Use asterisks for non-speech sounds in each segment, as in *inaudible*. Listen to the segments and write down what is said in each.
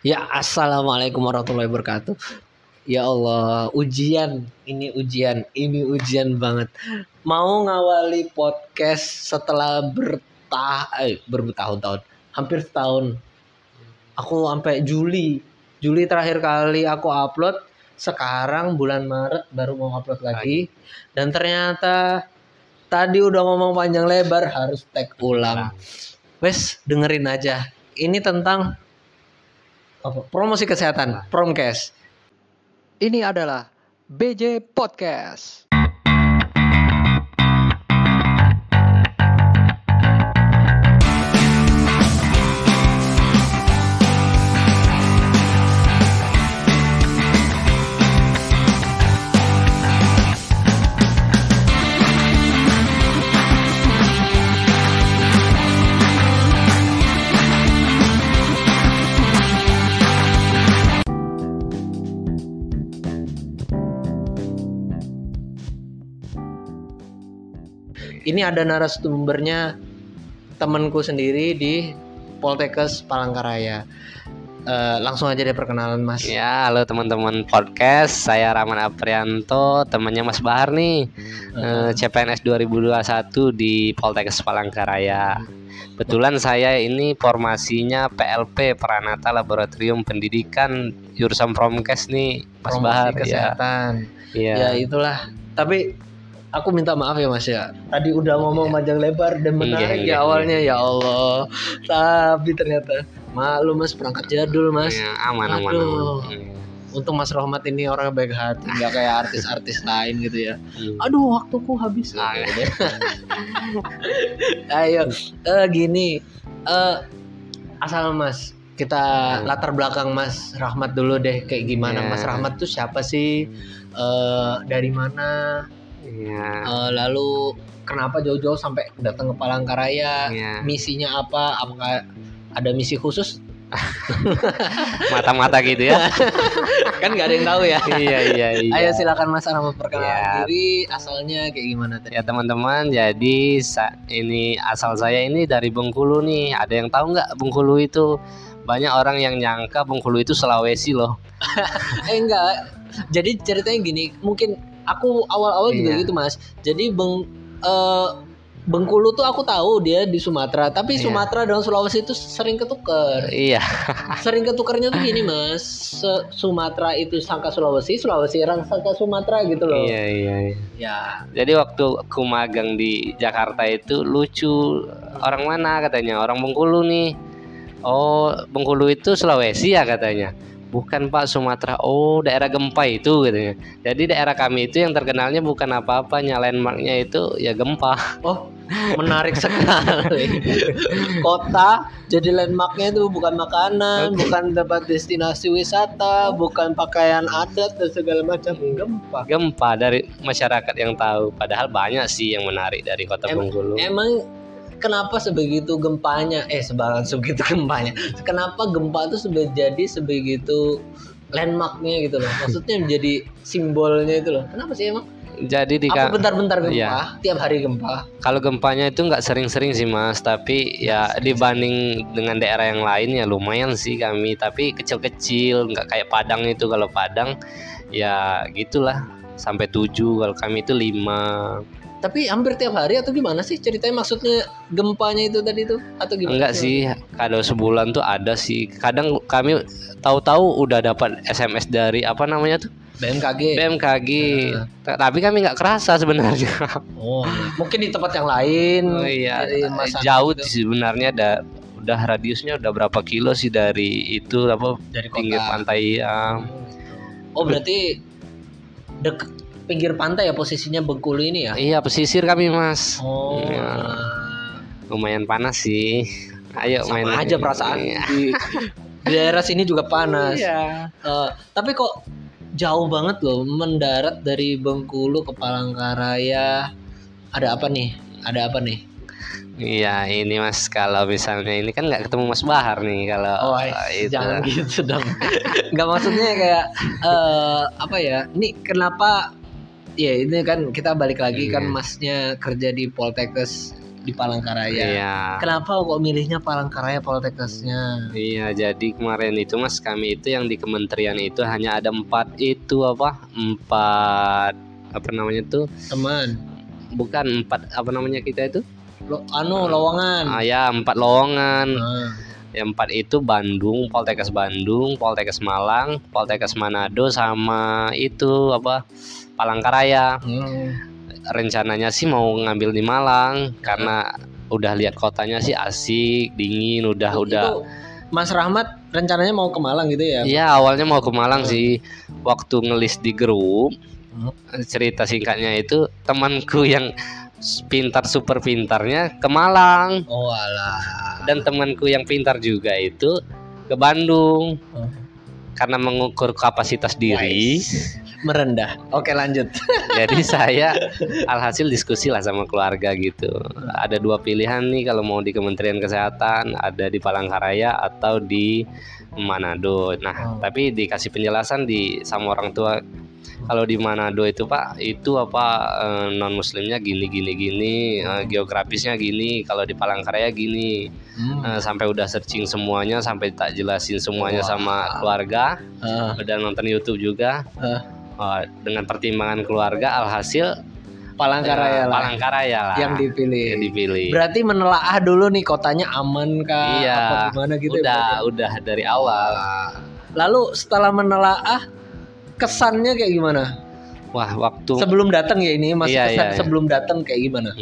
Ya, assalamualaikum warahmatullahi wabarakatuh. Ya Allah, ujian, ini ujian, ini ujian banget. Mau ngawali podcast setelah bertah, eh, bertahun-tahun, hampir setahun. Aku sampai Juli, Juli terakhir kali aku upload. Sekarang bulan Maret baru mau upload lagi. Dan ternyata tadi udah ngomong panjang lebar harus tag ulang. Wes, dengerin aja. Ini tentang apa? Promosi kesehatan, Promkes. Ini adalah BJ Podcast. Ini ada narasumbernya temanku sendiri di Poltekkes Palangkaraya. Eh, langsung aja deh perkenalan Mas. Ya, halo teman-teman podcast. Saya Rahman Aprianto, temannya Mas Bahar nih. Eh, CPNS 2021 di Poltekkes Palangkaraya. Kebetulan saya ini formasinya PLP Pranata Laboratorium Pendidikan jurusan Promkes nih, Mas Promosi Bahar ya. kesehatan. Iya. Ya itulah. Tapi aku minta maaf ya Mas ya. Tadi udah ngomong panjang lebar dan menarik Iya, ya iya, awalnya ya Allah. Tapi ternyata malu Mas perangkat jadul Mas. Ya, aman aman. Aduh. aman. Iya. Untung Mas Rohmat ini orang baik hati, nggak kayak artis-artis lain gitu ya. Hmm. Aduh, waktuku habis. Ah, Gitu. Ayo, eh, gini, eh asal Mas kita latar belakang Mas Rahmat dulu deh, kayak gimana Iya. Mas Rahmat tuh siapa sih? Eh dari mana? Iya. Eh, lalu kenapa jauh-jauh sampai datang ke Palangkaraya? Iya. Misinya apa? Apakah ada misi khusus? *laughs* Mata-mata gitu ya. *laughs* kan nggak ada yang tahu ya. iya iya iya. Ayo silakan Mas Rahmat perkenalkan Iya. diri, asalnya kayak gimana tadi? Ya teman-teman, jadi ini asal saya ini dari Bengkulu nih. Ada yang tahu nggak Bengkulu itu? Banyak orang yang nyangka Bengkulu itu Sulawesi loh. *laughs* Eh enggak. Jadi ceritanya gini, mungkin aku awal-awal juga Iya. gitu Mas. Jadi Beng eh, Bengkulu tuh aku tahu dia di Sumatera, tapi Iya. Sumatera dan Sulawesi itu sering ketuker. Iya, Sering ketukernya tuh gini Mas. Se- Sumatera itu sangka Sulawesi, Sulawesi orang sangka Sumatera gitu loh. iya iya. iya. Ya. Jadi waktu aku magang di Jakarta itu lucu. Orang mana katanya? Orang Bengkulu nih. Oh, Bengkulu itu Sulawesi ya katanya. Bukan Pak Sumatera. Oh, daerah gempa itu katanya. Jadi daerah kami itu yang terkenalnya bukan apa-apanya, landmarknya itu ya gempa. Oh, menarik *laughs* sekali. Kota jadi landmarknya itu bukan makanan, bukan tempat destinasi wisata, bukan pakaian adat dan segala macam gempa. gempa dari masyarakat yang tahu padahal banyak sih yang menarik dari kota Em- Bengkulu Emang kenapa sebegitu gempanya? Eh, sebaran sebegitu gempanya. Kenapa gempa itu jadi sebegitu landmarknya gitu loh? Maksudnya menjadi simbolnya itu loh. Kenapa sih emang? jadi di Apa bentar-bentar gempa? Iya. Tiap hari gempa? kalau gempanya itu nggak sering-sering sih mas tapi ya dibanding dengan daerah yang lain ya lumayan sih kami tapi kecil-kecil nggak kayak Padang itu kalau Padang ya gitulah sampai tujuh kalau kami itu lima Tapi hampir tiap hari atau gimana sih ceritanya? Maksudnya gempanya itu tadi tuh atau gimana? enggak sih kalau sebulan tuh ada sih kadang kami tahu-tahu udah dapat SMS dari apa namanya tuh BMKG. BMKG Nah. Ta- tapi kami nggak kerasa sebenarnya *laughs* Oh, mungkin di tempat yang lain. Oh iya, dari masyarakat jauh sih sebenarnya ada udah radiusnya udah berapa kilo sih dari itu apa dari pinggir pantai ya. Oh, berarti dek pinggir pantai ya posisinya Bengkulu ini ya? Iya pesisir kami mas, Oh. Iya. lumayan panas sih. Ayo Sama main aja perasaan Iya. di, di daerah sini juga panas. Iya. Eh, tapi kok jauh banget loh mendarat dari Bengkulu ke Palangkaraya. Ada apa nih? Ada apa nih? Iya ini mas kalau misalnya ini kan nggak ketemu Mas Bahar nih Oh, kalau eh, itu. jangan gitu dong. Nggak maksudnya kayak eh apa ya? Ini kenapa? Ya ini kan kita balik lagi kan Iya. masnya kerja di Poltekkes di Palangkaraya. Iya. Kenapa kok milihnya Palangkaraya Poltekkesnya? Iya, jadi kemarin itu mas kami itu yang di kementerian itu hanya ada empat itu apa? Empat apa namanya tuh? Teman, Bukan empat apa namanya kita itu? lo, anu lowongan. Ah ya empat lowongan. Ah, Yang empat itu Bandung, Poltekkes Bandung, Poltekkes Malang, Poltekkes Manado, sama itu apa? Palangkaraya. hmm. Rencananya sih mau ngambil di Malang karena udah lihat kotanya sih asik, dingin, udah udah. Itu Mas Rahmat rencananya mau ke Malang gitu ya? Iya awalnya mau ke Malang sih waktu ngelis di grup Hmm. cerita singkatnya itu temanku yang pintar super pintarnya ke Malang Oh alah. dan temanku yang pintar juga itu ke Bandung Oh. karena mengukur kapasitas diri Wais. Merendah. Oke lanjut. *laughs* jadi saya alhasil diskusi lah sama keluarga gitu ada dua pilihan nih kalau mau di Kementerian Kesehatan ada di Palangkaraya atau di Manado nah Oh. tapi dikasih penjelasan di sama orang tua kalau di Manado itu Pak itu apa non muslimnya gini gini gini eh, geografisnya gini kalau di Palangkaraya gini Hmm. Eh, sampai udah searching semuanya sampai tak jelasin semuanya Wah. sama keluarga Ah, udah nonton YouTube juga. Oh, dengan pertimbangan keluarga alhasil Palangkaraya lah. Palangkaraya lah Yang dipilih. yang dipilih Berarti menelaah dulu nih kotanya aman kah? Iya, Apa gimana gitu ya, udah berarti? udah dari awal Lalu setelah menelaah kesannya kayak gimana? wah waktu Sebelum datang ya ini masih Iya, kesan iya, iya. sebelum datang kayak gimana?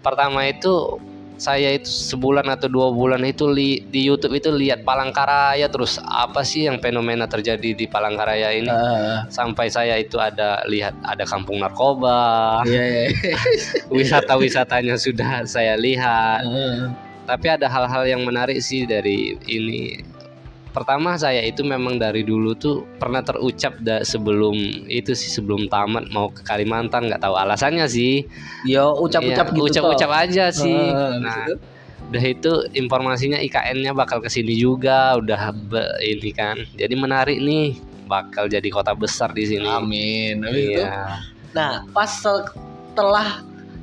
Pertama itu saya itu sebulan atau dua bulan itu li- di YouTube itu lihat Palangkaraya terus apa sih yang fenomena terjadi di Palangkaraya ini? Ah, sampai saya itu ada lihat ada kampung narkoba. Iya, iya. *laughs* wisata-wisatanya sudah saya lihat. Ah, tapi ada hal-hal yang menarik sih dari ini pertama saya itu memang dari dulu tuh pernah terucap da, sebelum itu sih sebelum tamat mau ke Kalimantan nggak tahu alasannya sih Ya ucap-ucap Iya, gitu ucap-ucap toh. aja sih Ah, nah udah itu informasinya IKN-nya bakal ke sini juga udah be- ini kan jadi menarik nih bakal jadi kota besar di sini Amin. Iya Nah, pas setelah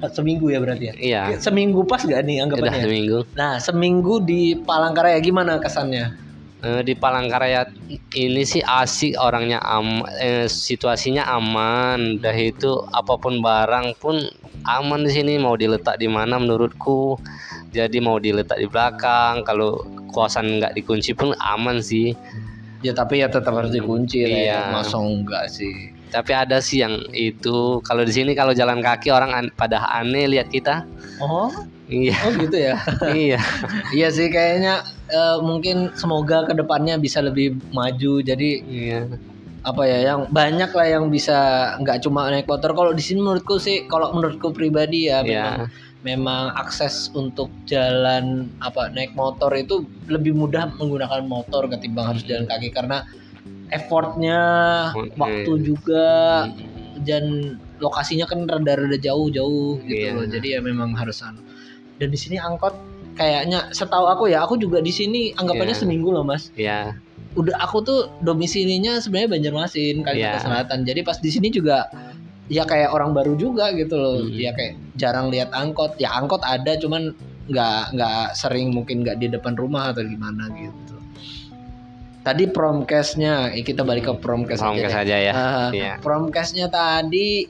seminggu ya berarti ya. iya Seminggu pas gak nih udah anggapannya? seminggu Nah, seminggu di Palangkaraya gimana kesannya? Eh, di Palangkaraya ini sih asik orangnya am eh, situasinya aman. Dah itu apa pun barang pun aman di sini. Mau diletak di mana menurutku? Jadi mau diletak di belakang kalau kosan nggak dikunci pun aman sih. Ya tapi ya tetap harus dikunci ya. Iya. Masa enggak sih? tapi ada sih yang itu. Kalau di sini kalau jalan kaki orang an- pada aneh lihat kita. Oh, iya oh gitu ya. *laughs* iya iya sih kayaknya eh, mungkin semoga ke depannya bisa lebih maju. Jadi iya apa ya yang banyak lah yang bisa nggak cuma naik motor. Kalau di sini menurutku sih, kalau menurutku pribadi ya memang iya memang akses untuk jalan apa naik motor itu lebih mudah menggunakan motor ketimbang harus jalan kaki karena effortnya Oke. waktu juga dan lokasinya kan rada-rada jauh-jauh gitu Iya. loh jadi ya memang harus anu. Dan di sini angkot kayaknya setahu aku ya aku juga di sini anggapannya Iya. seminggu loh mas iya udah aku tuh domisilinya sebenarnya Banjarmasin Kalimantan Iya. Selatan jadi pas di sini juga ya kayak orang baru juga gitu loh Hmm. ya kayak jarang lihat angkot ya angkot ada cuman nggak nggak sering mungkin nggak di depan rumah atau gimana gitu tadi promkesnya eh, kita balik ke promkes aja Promkes deh. aja ya Ah, Iya. promkesnya tadi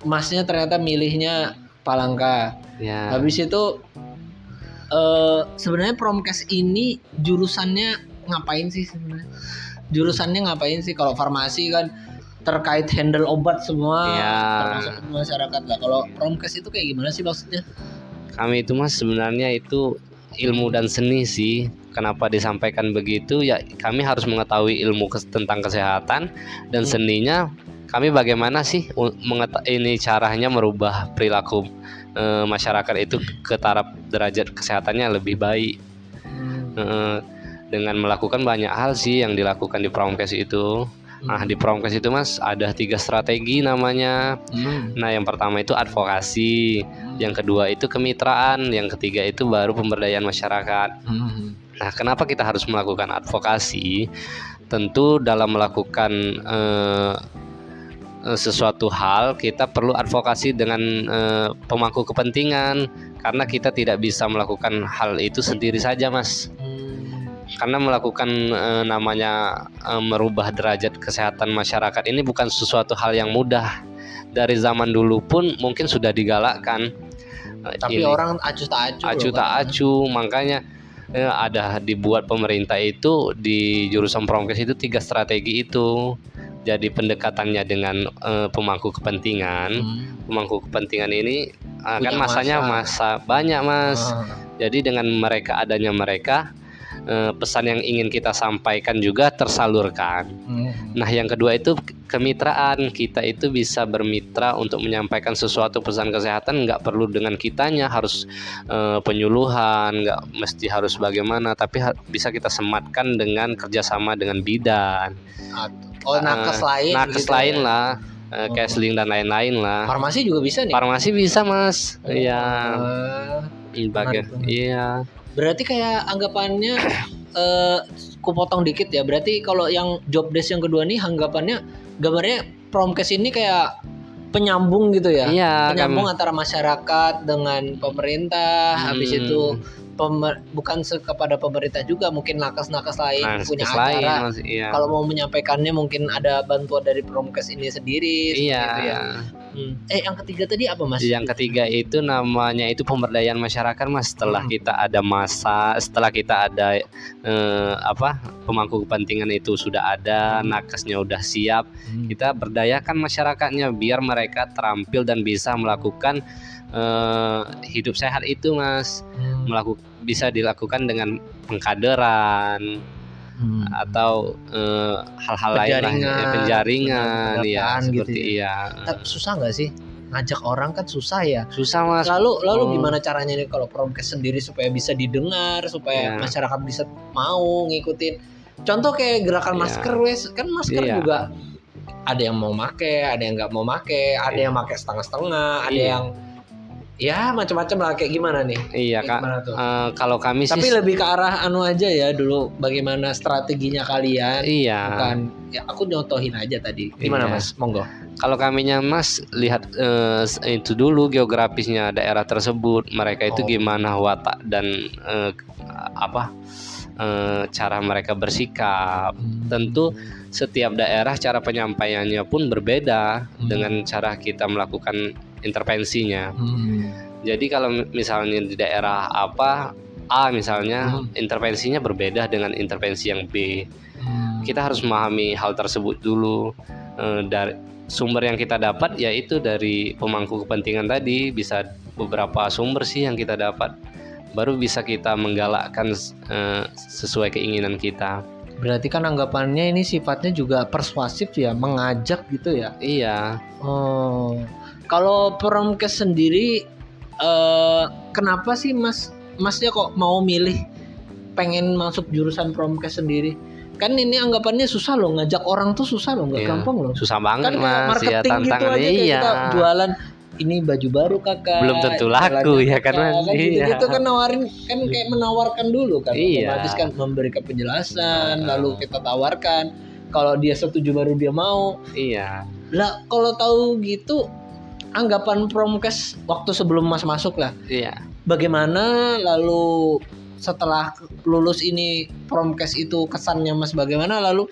masnya ternyata milihnya Palangka ya Habis itu eh sebenarnya promkes ini jurusannya ngapain sih sebenarnya? Jurusannya ngapain sih kalau farmasi kan terkait handle obat semua Iya. termasuk masyarakat lah. Kalau promkes itu kayak gimana sih maksudnya? kami itu mas sebenarnya itu ilmu dan seni sih kenapa disampaikan begitu ya kami harus mengetahui ilmu kes- tentang kesehatan dan Hmm. seninya kami bagaimana sih ini caranya merubah perilaku eh, masyarakat itu ke taraf derajat kesehatannya lebih baik Eh, dengan melakukan banyak hal sih yang dilakukan di promkes itu nah di promkes itu mas ada tiga strategi namanya Hmm. Nah, yang pertama itu advokasi, yang kedua itu kemitraan, yang ketiga itu baru pemberdayaan masyarakat. Hmm. Nah, kenapa kita harus melakukan advokasi? Tentu dalam melakukan eh, sesuatu hal kita perlu advokasi dengan eh, pemangku kepentingan. Karena kita tidak bisa melakukan hal itu sendiri saja mas. Karena melakukan eh, namanya eh, merubah derajat kesehatan masyarakat ini bukan sesuatu hal yang mudah. Dari zaman dulu pun mungkin sudah digalakkan. Eh, Tapi ini orang acuh tak acuh. acu loh, tak acu. Makanya eh, ada dibuat pemerintah itu di jurusan promkes itu tiga strategi itu jadi pendekatannya dengan eh, pemangku kepentingan Hmm. pemangku kepentingan ini eh, kan masanya masa. masa banyak mas Ah. jadi dengan mereka adanya mereka eh, pesan yang ingin kita sampaikan juga tersalurkan Hmm. Nah, yang kedua itu kemitraan. Kita itu bisa bermitra untuk menyampaikan sesuatu pesan kesehatan nggak perlu dengan kitanya harus eh, penyuluhan, nggak mesti harus bagaimana, tapi ha- bisa kita sematkan dengan kerjasama dengan bidan, Oh, nakes lain. nakes gitu lain ya. lah, eh, Oh. casling dan lain-lain lah. Farmasi juga bisa nih. Farmasi bisa mas, iya, bagian, menarik banget. iya, Berarti kayak anggapannya *coughs* eh ku potong dikit ya. Berarti kalau yang job desk yang kedua nih anggapannya gambarnya promkes ini kayak penyambung gitu ya. iya, penyambung kami- antara masyarakat dengan pemerintah. Habis Hmm. itu pemer- bukan kepada pemerintah juga mungkin nakes-nakes lain nah, punya lain, acara. Mas, iya, Kalau mau menyampaikannya mungkin ada bantuan dari promkes ini sendiri. iya. itu ya. Hmm. Eh yang ketiga tadi apa mas? Yang ketiga itu namanya itu pemberdayaan masyarakat mas. Setelah Hmm. kita ada masa, setelah kita ada eh, apa pemangku kepentingan itu sudah ada, nakesnya udah siap, Hmm. kita berdayakan masyarakatnya biar mereka terampil dan bisa melakukan eh, hidup sehat itu mas. Hmm. Melakukan bisa dilakukan dengan pengkaderan Hmm. atau eh, hal-hal lain lah, ya, penjaringan, ya pendataan gitu seperti ya. iya. Tapi susah nggak sih ngajak orang kan susah ya. Susah mas. Lalu lalu Oh. gimana caranya nih kalau promkes sendiri supaya bisa didengar, supaya Ya. masyarakat bisa mau ngikutin. Contoh kayak gerakan Ya. masker wes, kan masker Iya. juga ada yang mau make, ada yang nggak mau make, ada yang make setengah-setengah, ada Iya. yang ya macam-macam lah kayak gimana nih? Iya Kayak kak. gimana tuh? Eh, kalau kami Tapi sih lebih ke arah anu aja ya dulu bagaimana strateginya kalian. iya. Bukan ya aku nyontohin aja tadi. Gimana Iya. Mas? Monggo. Kalau kaminya Mas lihat eh, itu dulu geografisnya daerah tersebut, mereka itu Oh. gimana watak dan eh, apa eh, cara mereka bersikap. Tentu setiap daerah cara penyampaiannya pun berbeda Hmm. dengan cara kita melakukan intervensinya. Hmm. Jadi kalau misalnya di daerah apa A misalnya Hmm. intervensinya berbeda dengan intervensi yang B. Hmm. kita harus memahami hal tersebut dulu Eh, dari sumber yang kita dapat yaitu dari pemangku kepentingan tadi bisa beberapa sumber sih yang kita dapat baru bisa kita menggalakkan eh, sesuai keinginan kita Berarti kan anggapannya ini sifatnya juga persuasif ya, mengajak gitu ya. iya Oh. Kalau promkes sendiri eh kenapa sih Mas Masnya kok mau milih pengen masuk jurusan promkes sendiri? Kan ini anggapannya susah loh ngajak orang tuh susah loh, nggak Iya. gampang loh. susah banget Kan mas ya marketing gitu tantangan aja kayak iya kita jualan ini baju baru kakak Belum tentu laku ya kan, gitu, Iya. gitu kan nawarin kan kayak menawarkan dulu kan Iya. otomatis kan memberikan penjelasan Ah. lalu kita tawarkan kalau dia setuju baru dia mau iya lah kalau tahu gitu anggapan promkes waktu sebelum mas masuk lah. Iya. Bagaimana lalu setelah lulus ini promkes itu kesannya mas bagaimana? Lalu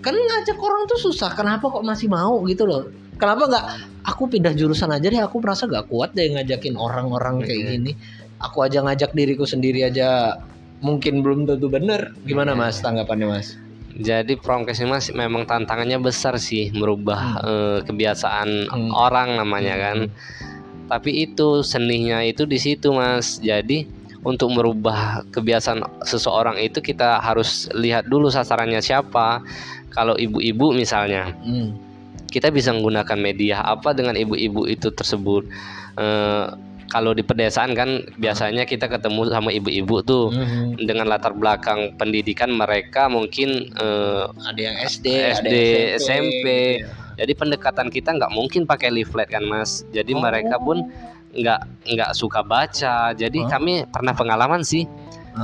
kan ngajak orang tuh susah kenapa kok masih mau gitu loh? Kenapa nggak aku pindah jurusan aja deh aku merasa gak kuat deh ngajakin orang-orang kayak gini. Aku aja ngajak diriku sendiri aja mungkin belum tentu bener. Gimana mas tanggapannya mas Jadi promkes ini mas memang tantangannya besar sih merubah eh, kebiasaan Hmm. orang namanya kan. Tapi itu seninya itu di situ mas. Jadi untuk merubah kebiasaan seseorang itu kita harus lihat dulu sasarannya siapa. Kalau ibu-ibu misalnya, Hmm. kita bisa menggunakan media apa dengan ibu-ibu itu tersebut. Eh, kalau di pedesaan kan biasanya kita ketemu sama ibu-ibu tuh Mhm. dengan latar belakang pendidikan mereka mungkin eh, ada yang SD, ada SD, yang SMP. gitu ya. jadi pendekatan kita nggak mungkin pakai leaflet kan mas jadi Oh. mereka pun nggak nggak suka baca jadi Oh. kami pernah pengalaman sih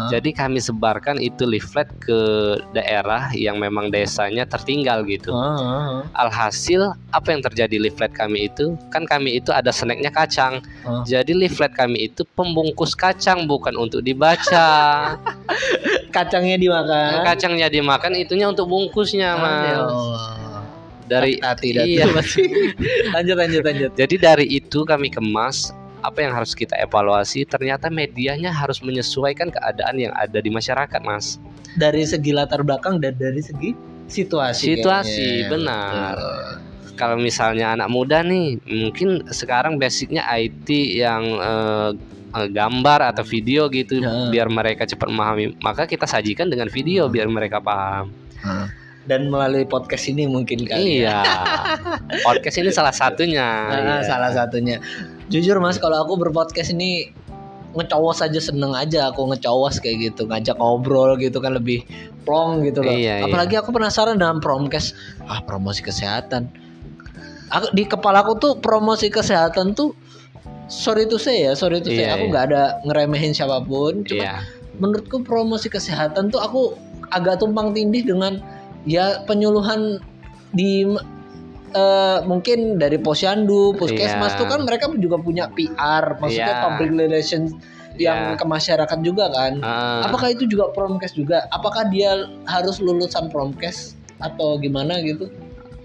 Jadi kami sebarkan itu leaflet ke daerah yang memang desanya tertinggal gitu. Ah, Alhasil apa yang terjadi leaflet kami itu kan kami itu ada snacknya kacang. Ah. Jadi leaflet kami itu pembungkus kacang bukan untuk dibaca. *laughs* kacangnya dimakan. Kacangnya dimakan itunya untuk bungkusnya ya mas. Allah. Dari Hati, hati, iya. masih. *laughs* lanjut lanjut lanjut. Jadi dari itu kami kemas apa yang harus kita evaluasi ternyata medianya harus menyesuaikan keadaan yang ada di masyarakat mas Dari segi latar belakang dan dari segi situasi. Situasi, kayaknya. benar. Betul. kalau misalnya anak muda nih mungkin sekarang basicnya IT yang eh, eh, gambar atau video gitu Ya. biar mereka cepat memahami maka kita sajikan dengan video biar mereka paham Dan melalui podcast ini mungkin kali. ya. iya podcast ini salah satunya Ah, iya. Salah satunya. Jujur mas, kalau aku berpodcast ini ngecowos aja seneng aja aku ngecowos kayak gitu ngajak ngobrol gitu kan lebih plong gitu loh Iya, iya. apalagi aku penasaran dengan promkes ah promosi kesehatan aku di kepala aku tuh promosi kesehatan tuh sorry to say ya sorry to say Iya, aku iya. nggak ada ngeremehin siapa pun cuma iya menurutku promosi kesehatan tuh aku agak tumpang tindih dengan ya penyuluhan di eh, mungkin dari posyandu, puskesmas Iya. tuh kan mereka juga punya PR, maksudnya Iya. public relations yang Iya. ke masyarakat juga kan. Ah, Apakah itu juga promkes juga? Apakah dia harus lulusan promkes atau gimana gitu?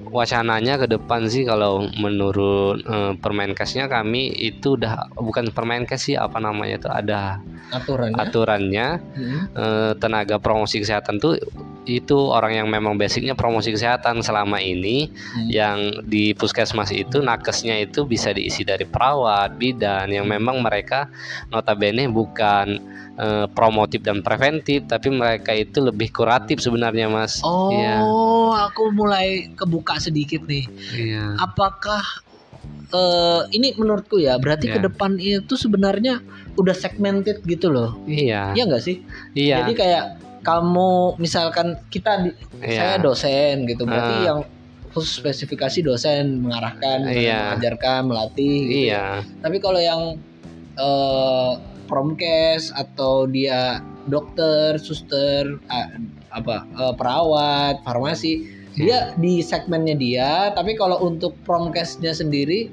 Wacananya ke depan sih kalau menurut eh, Permenkesnya kami itu udah bukan Permenkes sih apa namanya itu ada Aturannya. aturannya Hmm. eh, tenaga promosi kesehatan tuh itu orang yang memang basicnya promosi kesehatan selama ini Hmm. yang di puskesmas itu nakesnya itu bisa diisi dari perawat bidan yang memang mereka notabene bukan eh, promotif dan preventif tapi mereka itu lebih kuratif sebenarnya mas Oh, Iya. aku mulai kebuka sedikit nih. iya apakah eh, ini menurutku ya berarti Ya. ke depan itu sebenarnya udah segmented gitu loh iya Iya nggak sih iya jadi kayak kamu misalkan kita di- Iya. saya dosen gitu berarti Ah. yang khusus spesifikasi dosen mengarahkan Iya. mengajarkan melatih gitu ya. iya tapi kalau yang eh, promkes atau dia dokter suster ah, apa eh, perawat farmasi dia di segmennya dia tapi kalau untuk promkesnya sendiri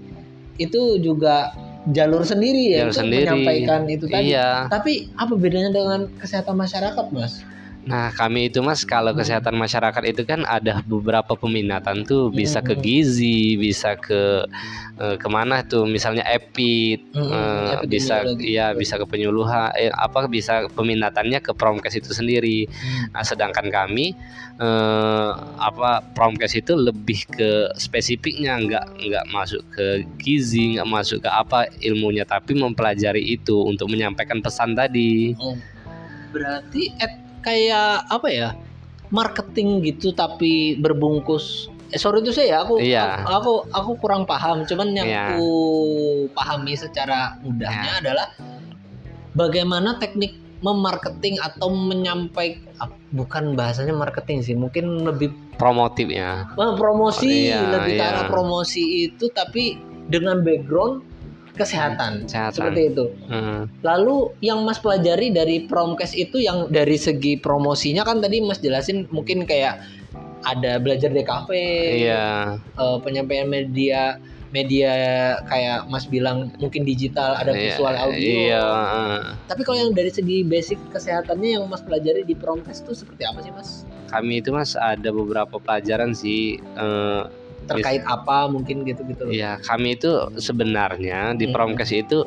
itu juga jalur sendiri ya Jalur untuk sendiri. menyampaikan itu tadi. Iya. Tapi apa bedanya dengan kesehatan masyarakat mas Nah, kami itu Mas kalau kesehatan masyarakat itu kan ada beberapa peminatan tuh. Bisa ke gizi, bisa ke eh, ke mana tuh, misalnya epid, Hmm, eh, bisa ya bisa ke penyuluhan, eh, apa bisa peminatannya ke promkes itu sendiri. Hmm. Nah, sedangkan kami eh, apa promkes itu lebih ke spesifiknya, nggak nggak masuk ke gizi, nggak masuk ke apa ilmunya, tapi mempelajari itu untuk menyampaikan pesan tadi. Oh, berarti et- kayak apa ya marketing gitu tapi berbungkus eh, sorry itu saya ya aku Iya. aku aku kurang paham cuman yang Iya. aku pahami secara mudahnya adalah bagaimana teknik memarketing atau menyampaikan bukan bahasanya marketing sih mungkin lebih Promotif ya. eh, promosi Iya, lebih ke iya. arah promosi itu tapi dengan background kesehatan, Kesehatan. seperti itu Hmm. Lalu yang Mas pelajari dari promkes itu yang dari segi promosinya kan tadi Mas jelasin mungkin kayak ada belajar DKV, Iya, eh, penyampaian media media kayak Mas bilang mungkin digital, ada iya, visual audio. Iya. Tapi kalau yang dari segi basic kesehatannya yang Mas pelajari di promkes itu seperti apa sih Mas? kami itu mas ada beberapa pelajaran sih. eh, Terkait apa mungkin gitu-gitu. loh. ya kami itu sebenarnya di Hmm. promkes itu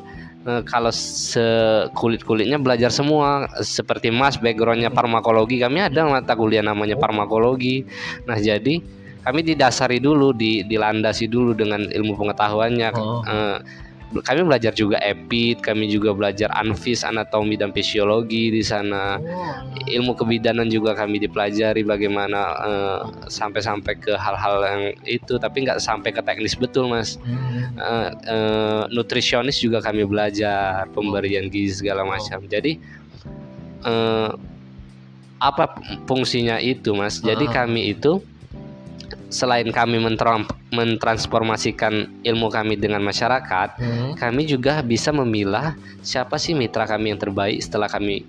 eh, kalau sekulit kulitnya belajar semua seperti mas backgroundnya farmakologi kami ada mata kuliah namanya farmakologi. Nah jadi kami didasari dulu, di, dilandasi dulu dengan ilmu pengetahuannya. Oh. Eh, kami belajar juga epid, kami juga belajar anfis, anatomi dan fisiologi di sana. Oh. ilmu kebidanan juga kami dipelajari bagaimana eh, sampai-sampai ke hal-hal yang itu tapi nggak sampai ke teknis betul mas. Eh, eh, nutrisionis juga kami belajar pemberian gizi segala macam jadi eh, apa fungsinya itu mas jadi Ah. kami itu selain kami mentram- mentransformasikan ilmu kami dengan masyarakat Hmm. kami juga bisa memilah siapa sih mitra kami yang terbaik setelah kami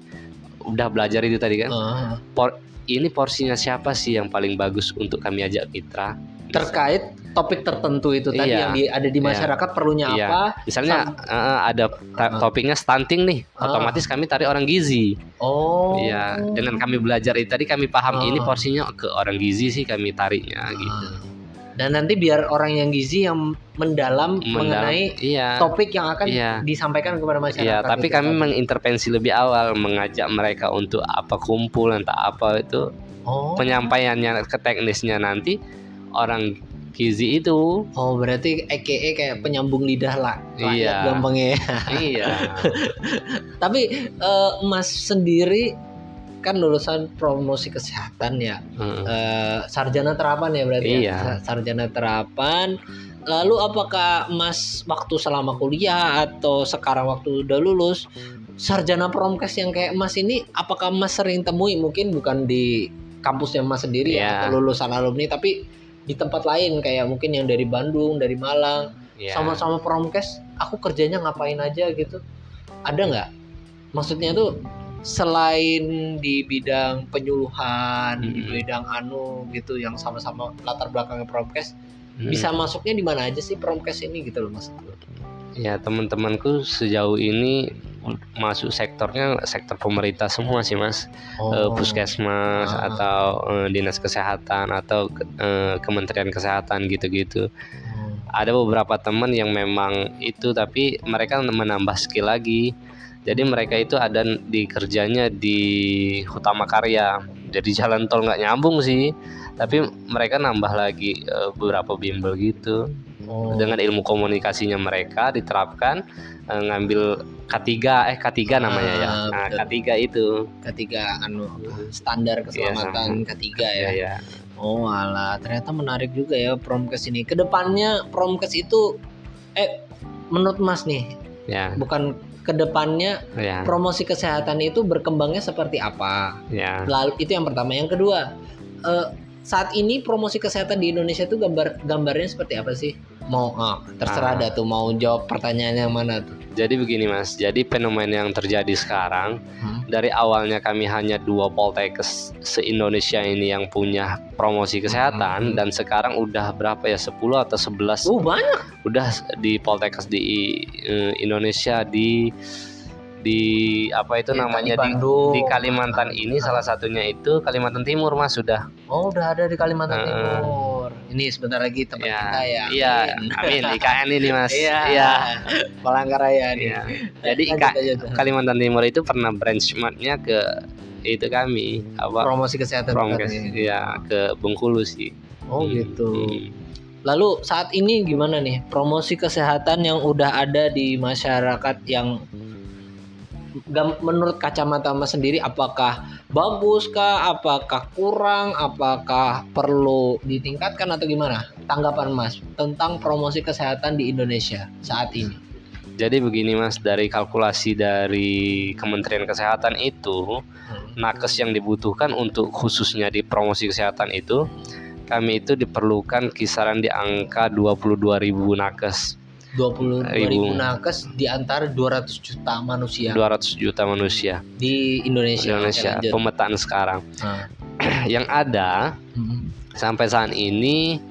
udah belajar itu tadi kan Ah. por- ini porsinya siapa sih yang paling bagus untuk kami ajak mitra terkait topik tertentu itu tadi Iya. yang di- ada di Iya. masyarakat perlunya Iya. apa misalnya eh, ada Ah. topiknya stunting nih Ah. otomatis kami tarik orang gizi oh Iya, dengan kami belajar itu tadi kami paham Ah. ini porsinya ke orang gizi sih kami tariknya gitu. Dan nanti biar orang yang gizi yang mendalam, Mendalam- mengenai iya. topik yang akan Iya. disampaikan kepada masyarakat Iya, tapi itu kami tadi. mengintervensi lebih awal, mengajak mereka untuk apa kumpul entah apa itu oh penyampaiannya ke teknisnya nanti orang gizi itu. oh berarti EKE kayak penyambung lidah lah Iya. gampangnya ya. iya. *laughs* tapi eh, Mas sendiri kan lulusan promosi kesehatan ya Heeh. Eh, sarjana terapan ya berarti ya? Iya. Sa- sarjana terapan lalu apakah Mas waktu selama kuliah atau sekarang waktu udah lulus sarjana promkes yang kayak Mas ini apakah Mas sering temui mungkin bukan di kampusnya Mas sendiri ya Iya. atau lulusan alumni tapi di tempat lain kayak mungkin yang dari Bandung dari Malang Iya. sama-sama promkes aku kerjanya ngapain aja gitu ada nggak maksudnya tuh selain di bidang penyuluhan di Mm-mm. bidang anu gitu yang sama-sama latar belakangnya promkes Hmm. bisa masuknya di mana aja sih promkes ini gitu loh mas Ya teman-temanku sejauh ini masuk sektornya sektor pemerintah semua sih mas. Eh, puskesmas Ah. atau eh, dinas kesehatan atau eh, kementerian kesehatan gitu-gitu. Hmm. Ada beberapa teman yang memang itu tapi mereka menambah skill lagi. Jadi mereka itu ada di kerjanya di Utama Karya. Jadi jalan tol nggak nyambung sih. Tapi mereka nambah lagi eh, beberapa bimbel gitu Oh. dengan ilmu komunikasinya mereka diterapkan eh, ngambil K3 eh K3 namanya ya. Ah, Nah, betul. K3 itu. ketiga anu standar keselamatan ketiga ya. Ya, ya. Oh alah, ternyata menarik juga ya promkes ini. Ke depannya promkes itu, eh, menurut Mas nih, Ya, bukan ke depannya ya, promosi kesehatan itu berkembangnya seperti apa? ya. Lalu itu yang pertama. Yang kedua, eh, saat ini promosi kesehatan di Indonesia itu gambar gambarnya seperti apa sih? Mau ah, terserah Ah. dah tuh mau jawab pertanyaan yang mana tuh. Jadi begini Mas, jadi fenomena yang terjadi sekarang Hmm. dari awalnya kami hanya dua poltekkes se-Indonesia ini yang punya promosi kesehatan Hmm. dan sekarang udah berapa ya 10 atau 11 Uh banyak. udah di poltekkes di eh, Indonesia di di apa itu Ya, namanya di di, Bandung. di Kalimantan ini salah satunya itu Kalimantan Timur Mas sudah Oh udah ada di Kalimantan Heeh. Timur. Ini sebentar lagi tempat ya kita ya. iya Amin. IKN ini Mas Iya. iya Palangkaraya nih. iya. jadi Lanjut, IK- lanjut. Kalimantan Timur itu pernah benchmarknya ke itu kami apa promosi kesehatan katanya. ya ke Bengkulu sih Oh Hmm, gitu. hmm. Lalu saat ini gimana nih promosi kesehatan yang udah ada di masyarakat yang menurut kacamata Mas sendiri apakah bagus kah, apakah kurang, apakah perlu ditingkatkan atau gimana? Tanggapan Mas tentang promosi kesehatan di Indonesia saat ini. Jadi begini Mas, dari kalkulasi dari Kementerian Kesehatan itu, nakes yang dibutuhkan untuk khususnya di promosi kesehatan itu, kami itu diperlukan kisaran di angka 22.000 nakes, 22 ribu Ribu. nakes di antara 200 juta manusia 200 juta manusia di Indonesia. Indonesia. Pemetaan sekarang. Nah. *clears throat* yang ada Hmm. sampai saat ini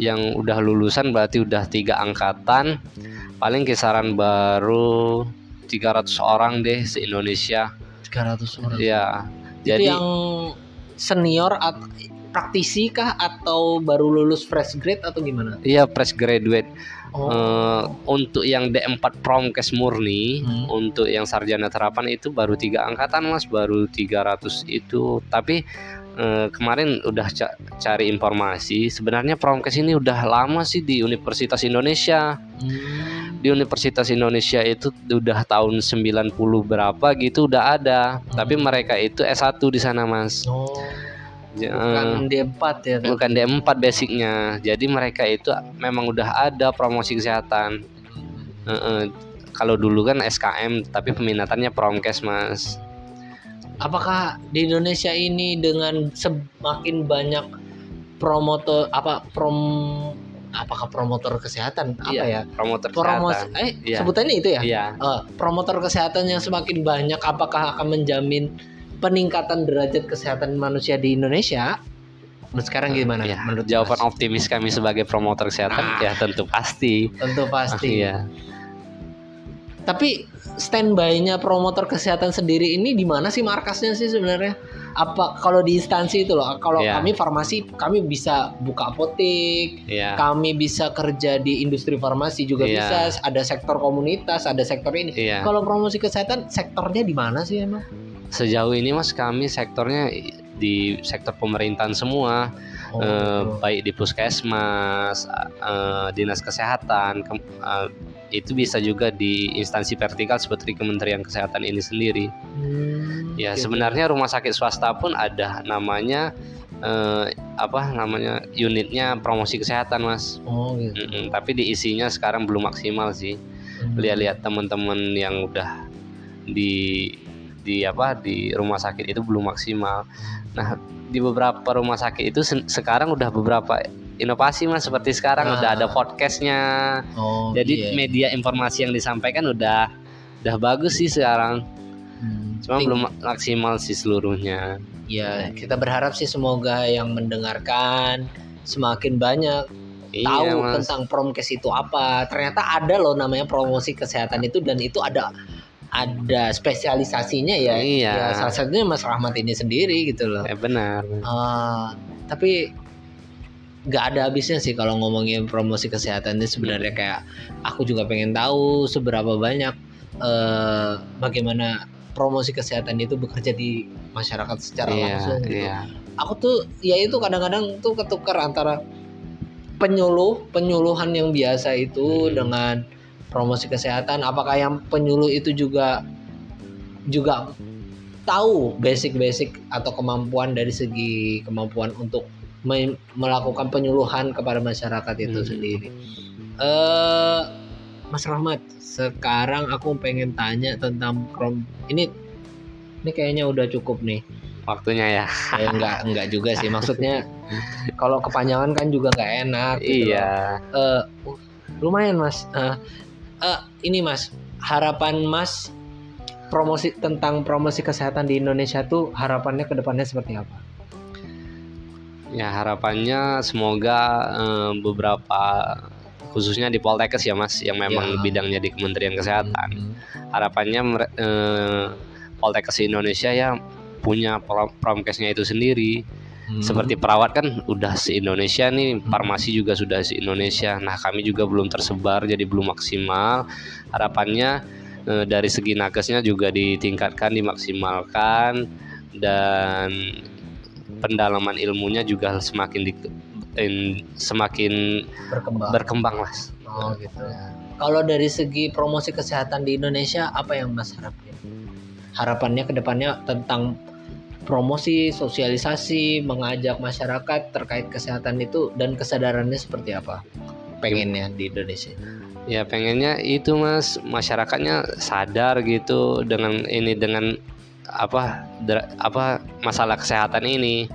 yang udah lulusan berarti udah tiga angkatan, paling kisaran baru 300 orang deh se Indonesia. 300 orang. Ya. Itu Jadi yang senior atau praktisi kah atau baru lulus fresh grade atau gimana? Iya fresh graduate Oh, Eh, untuk yang D4 Promkes murni Hmm. untuk yang sarjana terapan itu baru tiga angkatan mas. Baru 300 itu. Tapi eh, kemarin udah ca- cari informasi. Sebenarnya Promkes ini udah lama sih di Universitas Indonesia. Hmm. di Universitas Indonesia itu udah tahun 90 berapa gitu udah ada. Tapi Hmm. mereka itu S1 di sana mas. Oh, bukan D4 ya. tapi- bukan D4 basicnya jadi mereka itu memang udah ada promosi kesehatan Heeh. kalau dulu kan SKM tapi peminatannya Promkes mas Apakah di Indonesia ini dengan semakin banyak promotor apa prom apakah promotor kesehatan apa Iya, ya? promotor Promos kesehatan eh Iya. sebutannya itu ya? iya Eh, promotor kesehatan yang semakin banyak apakah akan menjamin peningkatan derajat kesehatan manusia di Indonesia. Menurut sekarang gimana? Ya, menurut jawaban Mas? optimis kami sebagai promotor kesehatan Ah. ya tentu pasti. tentu pasti. Iya. Tapi standby-nya promotor kesehatan sendiri ini di mana sih markasnya sih sebenarnya? Apa kalau di instansi itu loh? Kalau Iya. kami farmasi, kami bisa buka apotek, Iya. kami bisa kerja di industri farmasi juga Iya. bisa. Ada sektor komunitas, ada sektor ini. Iya. Kalau promosi kesehatan, sektornya di mana sih emang? Sejauh ini Mas kami sektornya di sektor pemerintahan semua. Oh, eh, baik di puskesmas, eh, dinas kesehatan, kem- eh, itu bisa juga di instansi vertikal seperti Kementerian Kesehatan ini sendiri. Hmm, Ya oke. sebenarnya rumah sakit swasta pun ada namanya eh, apa namanya unitnya promosi kesehatan mas. Oh gitu. Mm-mm, tapi diisinya sekarang belum maksimal sih. Hmm. Lihat-lihat teman-teman yang udah di di apa di rumah sakit itu belum maksimal. Nah di beberapa rumah sakit itu sen- sekarang udah beberapa inovasi mas seperti sekarang Ah. udah ada podcastnya. Oh, Jadi iya. media informasi yang disampaikan udah udah bagus sih sekarang. Hmm. Cuma belum maksimal sih seluruhnya. Ya, kita berharap sih semoga yang mendengarkan semakin banyak tahu Iya, Mas. tentang promkes itu apa. Ternyata ada loh namanya promosi kesehatan itu dan itu ada ada spesialisasinya ya. Iya. Ya, salah satunya Mas Rahmat ini sendiri gitu loh. Eh, benar. Ah, tapi nggak ada habisnya sih kalau ngomongin promosi kesehatan ini sebenarnya kayak aku juga pengen tahu seberapa banyak eh, bagaimana promosi kesehatan itu bekerja di masyarakat secara Iya, langsung gitu iya. aku tuh ya itu kadang-kadang tuh ketukar antara penyuluh penyuluhan yang biasa itu Hmm. dengan promosi kesehatan apakah yang penyuluh itu juga juga tahu basic-basic atau kemampuan dari segi kemampuan untuk me- melakukan penyuluhan kepada masyarakat itu Hmm. sendiri eh Mas Rahmat sekarang aku pengen tanya tentang prom ini ini kayaknya udah cukup nih Waktunya ya. Eh, enggak enggak juga sih maksudnya kalau kepanjangan kan juga nggak enak gitu. Iya. Uh, lumayan mas Eh, eh, ini mas harapan mas promosi tentang promosi kesehatan di Indonesia tuh harapannya ke depannya seperti apa Ya harapannya semoga eh, beberapa khususnya di Poltekkes ya Mas yang memang Ya. bidangnya di Kementerian Kesehatan. Hmm. Harapannya mere- eh, Poltekkes Indonesia ya punya prom- promkesnya itu sendiri. Hmm. Seperti perawat kan udah se Indonesia nih, farmasi juga sudah se Indonesia. Nah kami juga belum tersebar jadi belum maksimal. Harapannya eh, dari segi nakesnya juga ditingkatkan, dimaksimalkan dan pendalaman ilmunya juga semakin di, in- semakin berkembang berkembang mas. oh gitu kalau dari segi promosi kesehatan di Indonesia apa yang mas harapin harapannya ke depannya tentang promosi sosialisasi mengajak masyarakat terkait kesehatan itu dan kesadarannya seperti apa? Pengennya di Indonesia. Ya pengennya itu mas. Masyarakatnya sadar gitu dengan ini dengan apa dra- apa masalah kesehatan ini.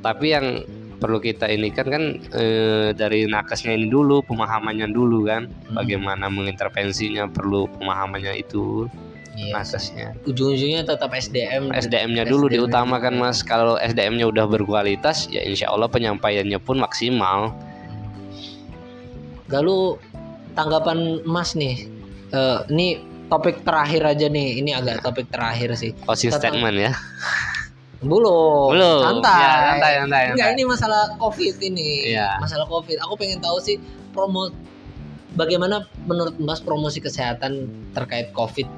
Tapi yang perlu kita ini kan kan eh, dari nakesnya ini dulu pemahamannya dulu kan. Hmm. bagaimana mengintervensinya perlu pemahamannya itu Iya. nakesnya. ujung-ujungnya tetap SDM SDM-nya dulu SDM diutamakan juga. mas. Kalau SDM-nya udah berkualitas ya insya Allah penyampaiannya pun maksimal. Lalu tanggapan Mas nih, eh, ini topik terakhir aja nih, ini agak topik terakhir sih. Closing Tentang- statement ya. Belum, Belum. santai. Ya, santai, santai, Enggak, ini masalah COVID ini. Iya. Masalah COVID. Aku pengen tahu sih promo bagaimana menurut Mas promosi kesehatan terkait COVID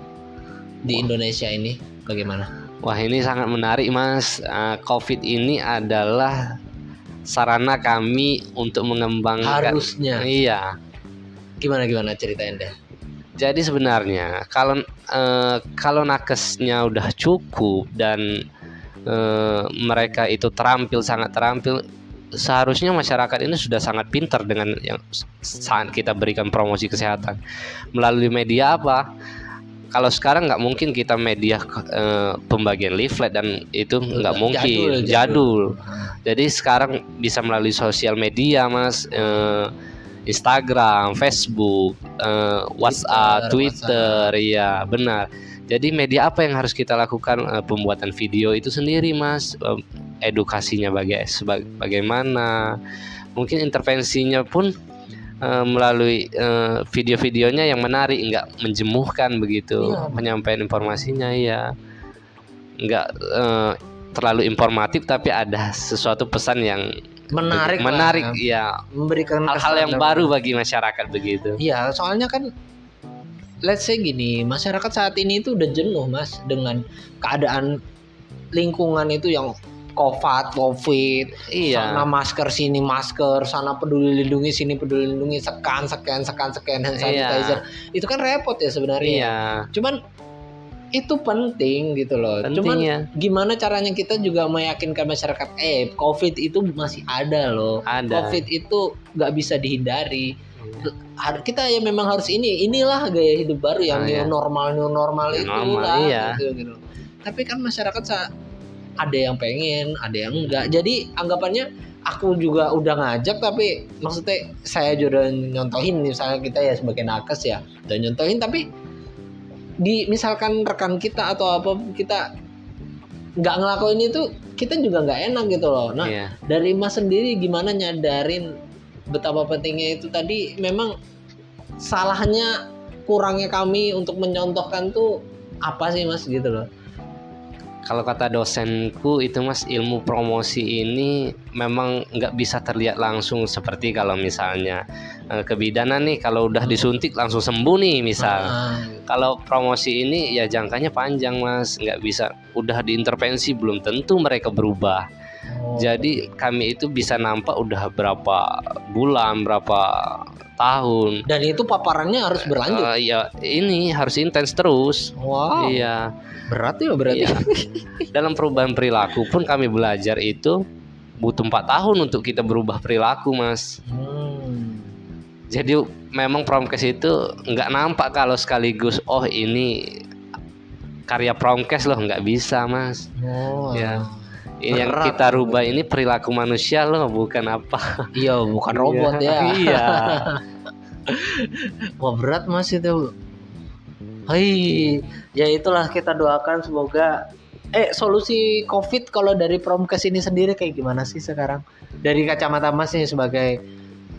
di Indonesia ini bagaimana? Wah ini sangat menarik mas. Eh, Covid ini adalah sarana kami untuk mengembangkan. Harusnya. Iya. Gimana gimana ceritain deh. Jadi sebenarnya kalau eh, kalau nakesnya udah cukup dan eh, mereka itu terampil sangat terampil, seharusnya masyarakat ini sudah sangat pintar dengan yang saat kita berikan promosi kesehatan melalui media apa. Kalau sekarang nggak mungkin kita media eh, pembagian leaflet dan itu nggak mungkin Jadul, jadul. Jadi sekarang bisa melalui sosial media, Mas. Eh, Instagram, Facebook, eh, WhatsApp, Twitter, Twitter, iya benar. Jadi media apa yang harus kita lakukan? Eh, pembuatan video itu sendiri, Mas. Eh, edukasinya baga- bagaimana? Mungkin intervensinya pun eh, melalui eh, video-videonya yang menarik, nggak menjemuhkan begitu. Iya. Penyampaian informasinya ya, nggak eh, terlalu informatif, tapi ada sesuatu pesan yang menarik lah. menarik, ya. memberikan Hal-hal yang kesan baru bagi masyarakat begitu. Iya, soalnya kan let's say gini, masyarakat saat ini itu udah jenuh, Mas, dengan keadaan lingkungan itu yang COVID, COVID, Iya. sana masker sini masker, sana peduli lindungi sini peduli lindungi, sekan sekan sekan sekan hand Iya. sanitizer. Itu kan repot ya sebenarnya. Iya. Cuman itu penting gitu loh. Penting Cuman ya. gimana caranya kita juga meyakinkan masyarakat, eh COVID itu masih ada loh. Ada. COVID itu nggak bisa dihindari. Har- Kita ya memang harus ini, inilah gaya hidup baru yang new iya. normal new normal New itu normal, lah. iya. Gitu, gitu. Tapi kan masyarakat ada yang pengen, ada yang enggak. Jadi anggapannya aku juga udah ngajak tapi maksudnya saya juga udah nyontohin misalnya kita ya sebagai nakes ya udah nyontohin tapi di misalkan rekan kita atau apa kita nggak ngelakuin itu kita juga nggak enak gitu loh nah Iya. dari mas sendiri gimana nyadarin betapa pentingnya itu tadi memang salahnya kurangnya kami untuk menyontohkan tuh apa sih mas gitu loh Kalau kata dosenku itu mas ilmu promosi ini memang nggak bisa terlihat langsung seperti kalau misalnya eh, kebidanan nih kalau udah disuntik langsung sembuh nih misal. Ah, Kalau promosi ini ya jangkanya panjang mas, nggak bisa udah diintervensi belum tentu mereka berubah. Oh. Jadi kami itu bisa nampak udah berapa bulan, berapa tahun. dan itu paparannya harus berlanjut Eh, ya ini harus intens terus. wow Iya. berat ya berarti Iya. *laughs* Dalam perubahan perilaku pun kami belajar itu butuh empat tahun untuk kita berubah perilaku, mas. Hmm. Jadi memang promkes itu nggak nampak kalau sekaligus oh ini karya promkes loh nggak bisa, mas. Oh, Ya. Ini yang kita rubah ini perilaku manusia loh, bukan apa. iya bukan robot ya Iya. *laughs* Wah berat mas itu. Hai, ya itulah kita doakan semoga. Eh solusi COVID kalau dari Promkes ini sendiri kayak gimana sih sekarang? Dari kacamata mas nih sebagai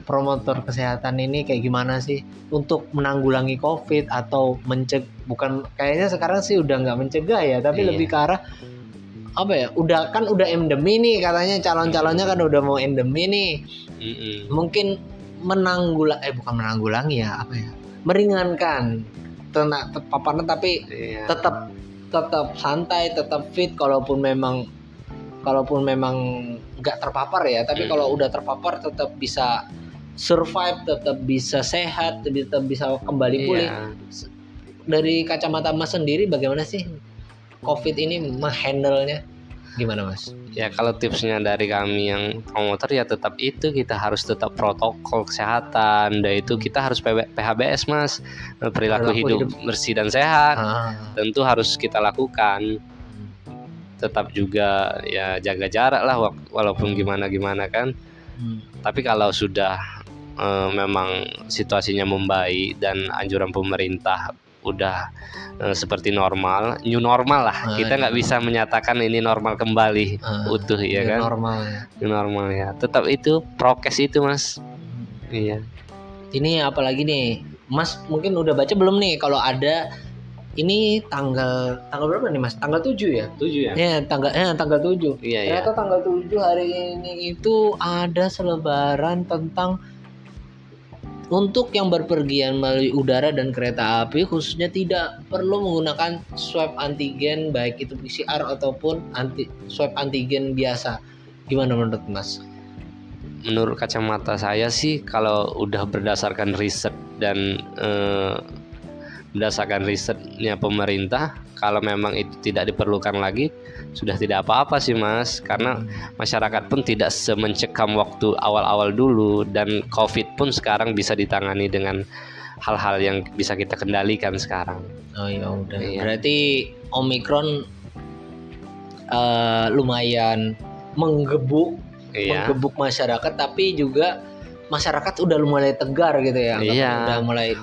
promotor kesehatan ini kayak gimana sih untuk menanggulangi COVID atau menceg bukan kayaknya sekarang sih udah nggak mencegah ya tapi Iya. lebih ke arah apa ya udah kan udah endemi nih katanya calon-calonnya kan udah mau endemi nih Mm-mm. mungkin menanggulang eh bukan menanggulangi ya apa ya meringankan tena paparan tapi Iya. tetap tetap santai tetap fit kalaupun memang kalaupun memang nggak terpapar ya tapi Hmm. kalau udah terpapar tetap bisa survive tetap bisa sehat tetap bisa kembali pulih Iya. dari kacamata mas sendiri bagaimana sih covid ini menghandle-nya. Gimana mas? Ya kalau tipsnya dari kami yang promotor ya tetap itu. Kita harus tetap protokol kesehatan. Dan itu kita harus PHBS mas. Perilaku perilaku hidup, hidup. bersih dan sehat. Ah, tentu harus kita lakukan. Tetap juga ya jaga jarak lah wa- walaupun gimana gimana kan. Hmm. tapi kalau sudah eh, memang situasinya membaik dan anjuran pemerintah udah eh, seperti normal new normal lah Ah, kita nggak iya. bisa menyatakan ini normal kembali Ah, utuh ya new kan normal ya New normal ya tetap itu prokes itu mas iya Ini apalagi nih, Mas mungkin udah baca belum nih kalau ada ini tanggal tanggal berapa nih Mas? Tanggal 7 ya? tujuh ya Ya, tanggal eh tanggal 7. iya iya Ternyata tanggal 7 hari ini itu ada selebaran tentang untuk yang berpergian melalui udara dan kereta api khususnya tidak perlu menggunakan swab antigen baik itu PCR ataupun anti swab antigen biasa. Gimana menurut Mas? menurut kacamata saya sih kalau udah berdasarkan riset dan eh, berdasarkan risetnya pemerintah kalau memang itu tidak diperlukan lagi sudah tidak apa-apa sih mas karena masyarakat pun tidak semencekam waktu awal-awal dulu dan covid pun sekarang bisa ditangani dengan hal-hal yang bisa kita kendalikan sekarang Oh ya udah. Iya. Berarti Omikron eh, lumayan menggebuk iya menggebuk masyarakat tapi juga masyarakat udah mulai tegar gitu ya. Iya. Udah mulai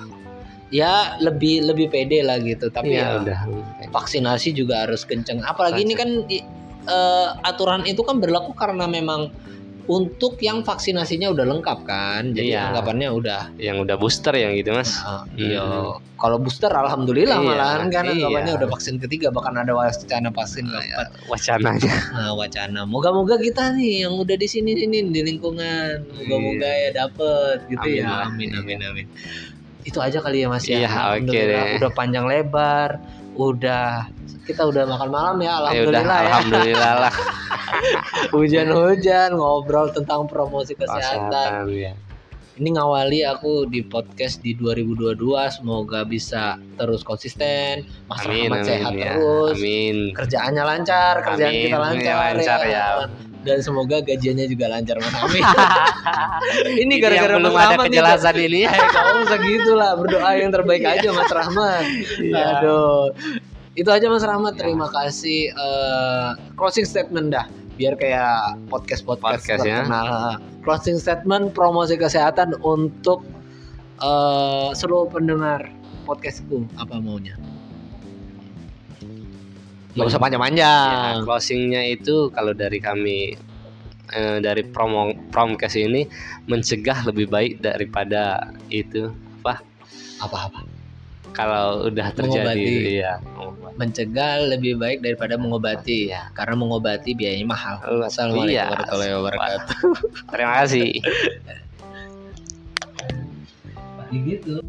ya lebih lebih pede lah gitu. Tapi Iya. ya udah. vaksinasi juga harus kenceng. Apalagi ini kan eh, aturan itu kan berlaku karena memang untuk yang vaksinasinya udah lengkap kan. Jadi Iya. anggapannya udah Yang udah booster yang gitu mas. ah, iya. Kalau booster alhamdulillah Iya, malahan kan iya. anggapannya udah vaksin ketiga. Bahkan ada wacana vaksin keempat. Wacananya. nah, wacana. Moga-moga kita nih yang udah di sini sini di lingkungan. Moga-moga ya dapet gitu Amin ya amin amin amin itu aja kali ya mas ya Iya, oke Alhamdulillah, deh. udah panjang lebar udah kita udah makan malam ya Ya udah, alhamdulillah ya, alhamdulillah lah. *laughs* hujan-hujan ngobrol tentang promosi kesehatan Kesehatan ya. ini ngawali aku di podcast di 2022 semoga bisa terus konsisten Mas Amin, Rahmat amin sehat ya. terus Amin. kerjaannya lancar kerjaan Amin, kita lancar, lancar, ya. Dan semoga gajiannya juga lancar Mas Amin. *laughs* Ini gara-gara belum ada Rahmat nih, kejelasan ini. Ya. Eh, kamu usah gitu lah berdoa yang terbaik aja Mas Rahmat Iya. aduh. Itu aja Mas Rahmat terima kasih Eh, closing statement dah. Biar kayak podcast podcast, Podcast ya. terkenal. Closing statement promosi kesehatan untuk eh, seluruh pendengar podcastku. Apa maunya Gak usah Ya, panjang-panjang. Closingnya itu kalau dari kami eh, dari promo promkes ini mencegah lebih baik daripada itu apa? Apa-apa. Kalau udah terjadi Mengobati. ya mencegah lebih baik daripada mengobati. Ya karena mengobati biayanya mahal. Assalamualaikum iya. warahmatullahi wabarakatuh. Terima kasih. *laughs* Gitu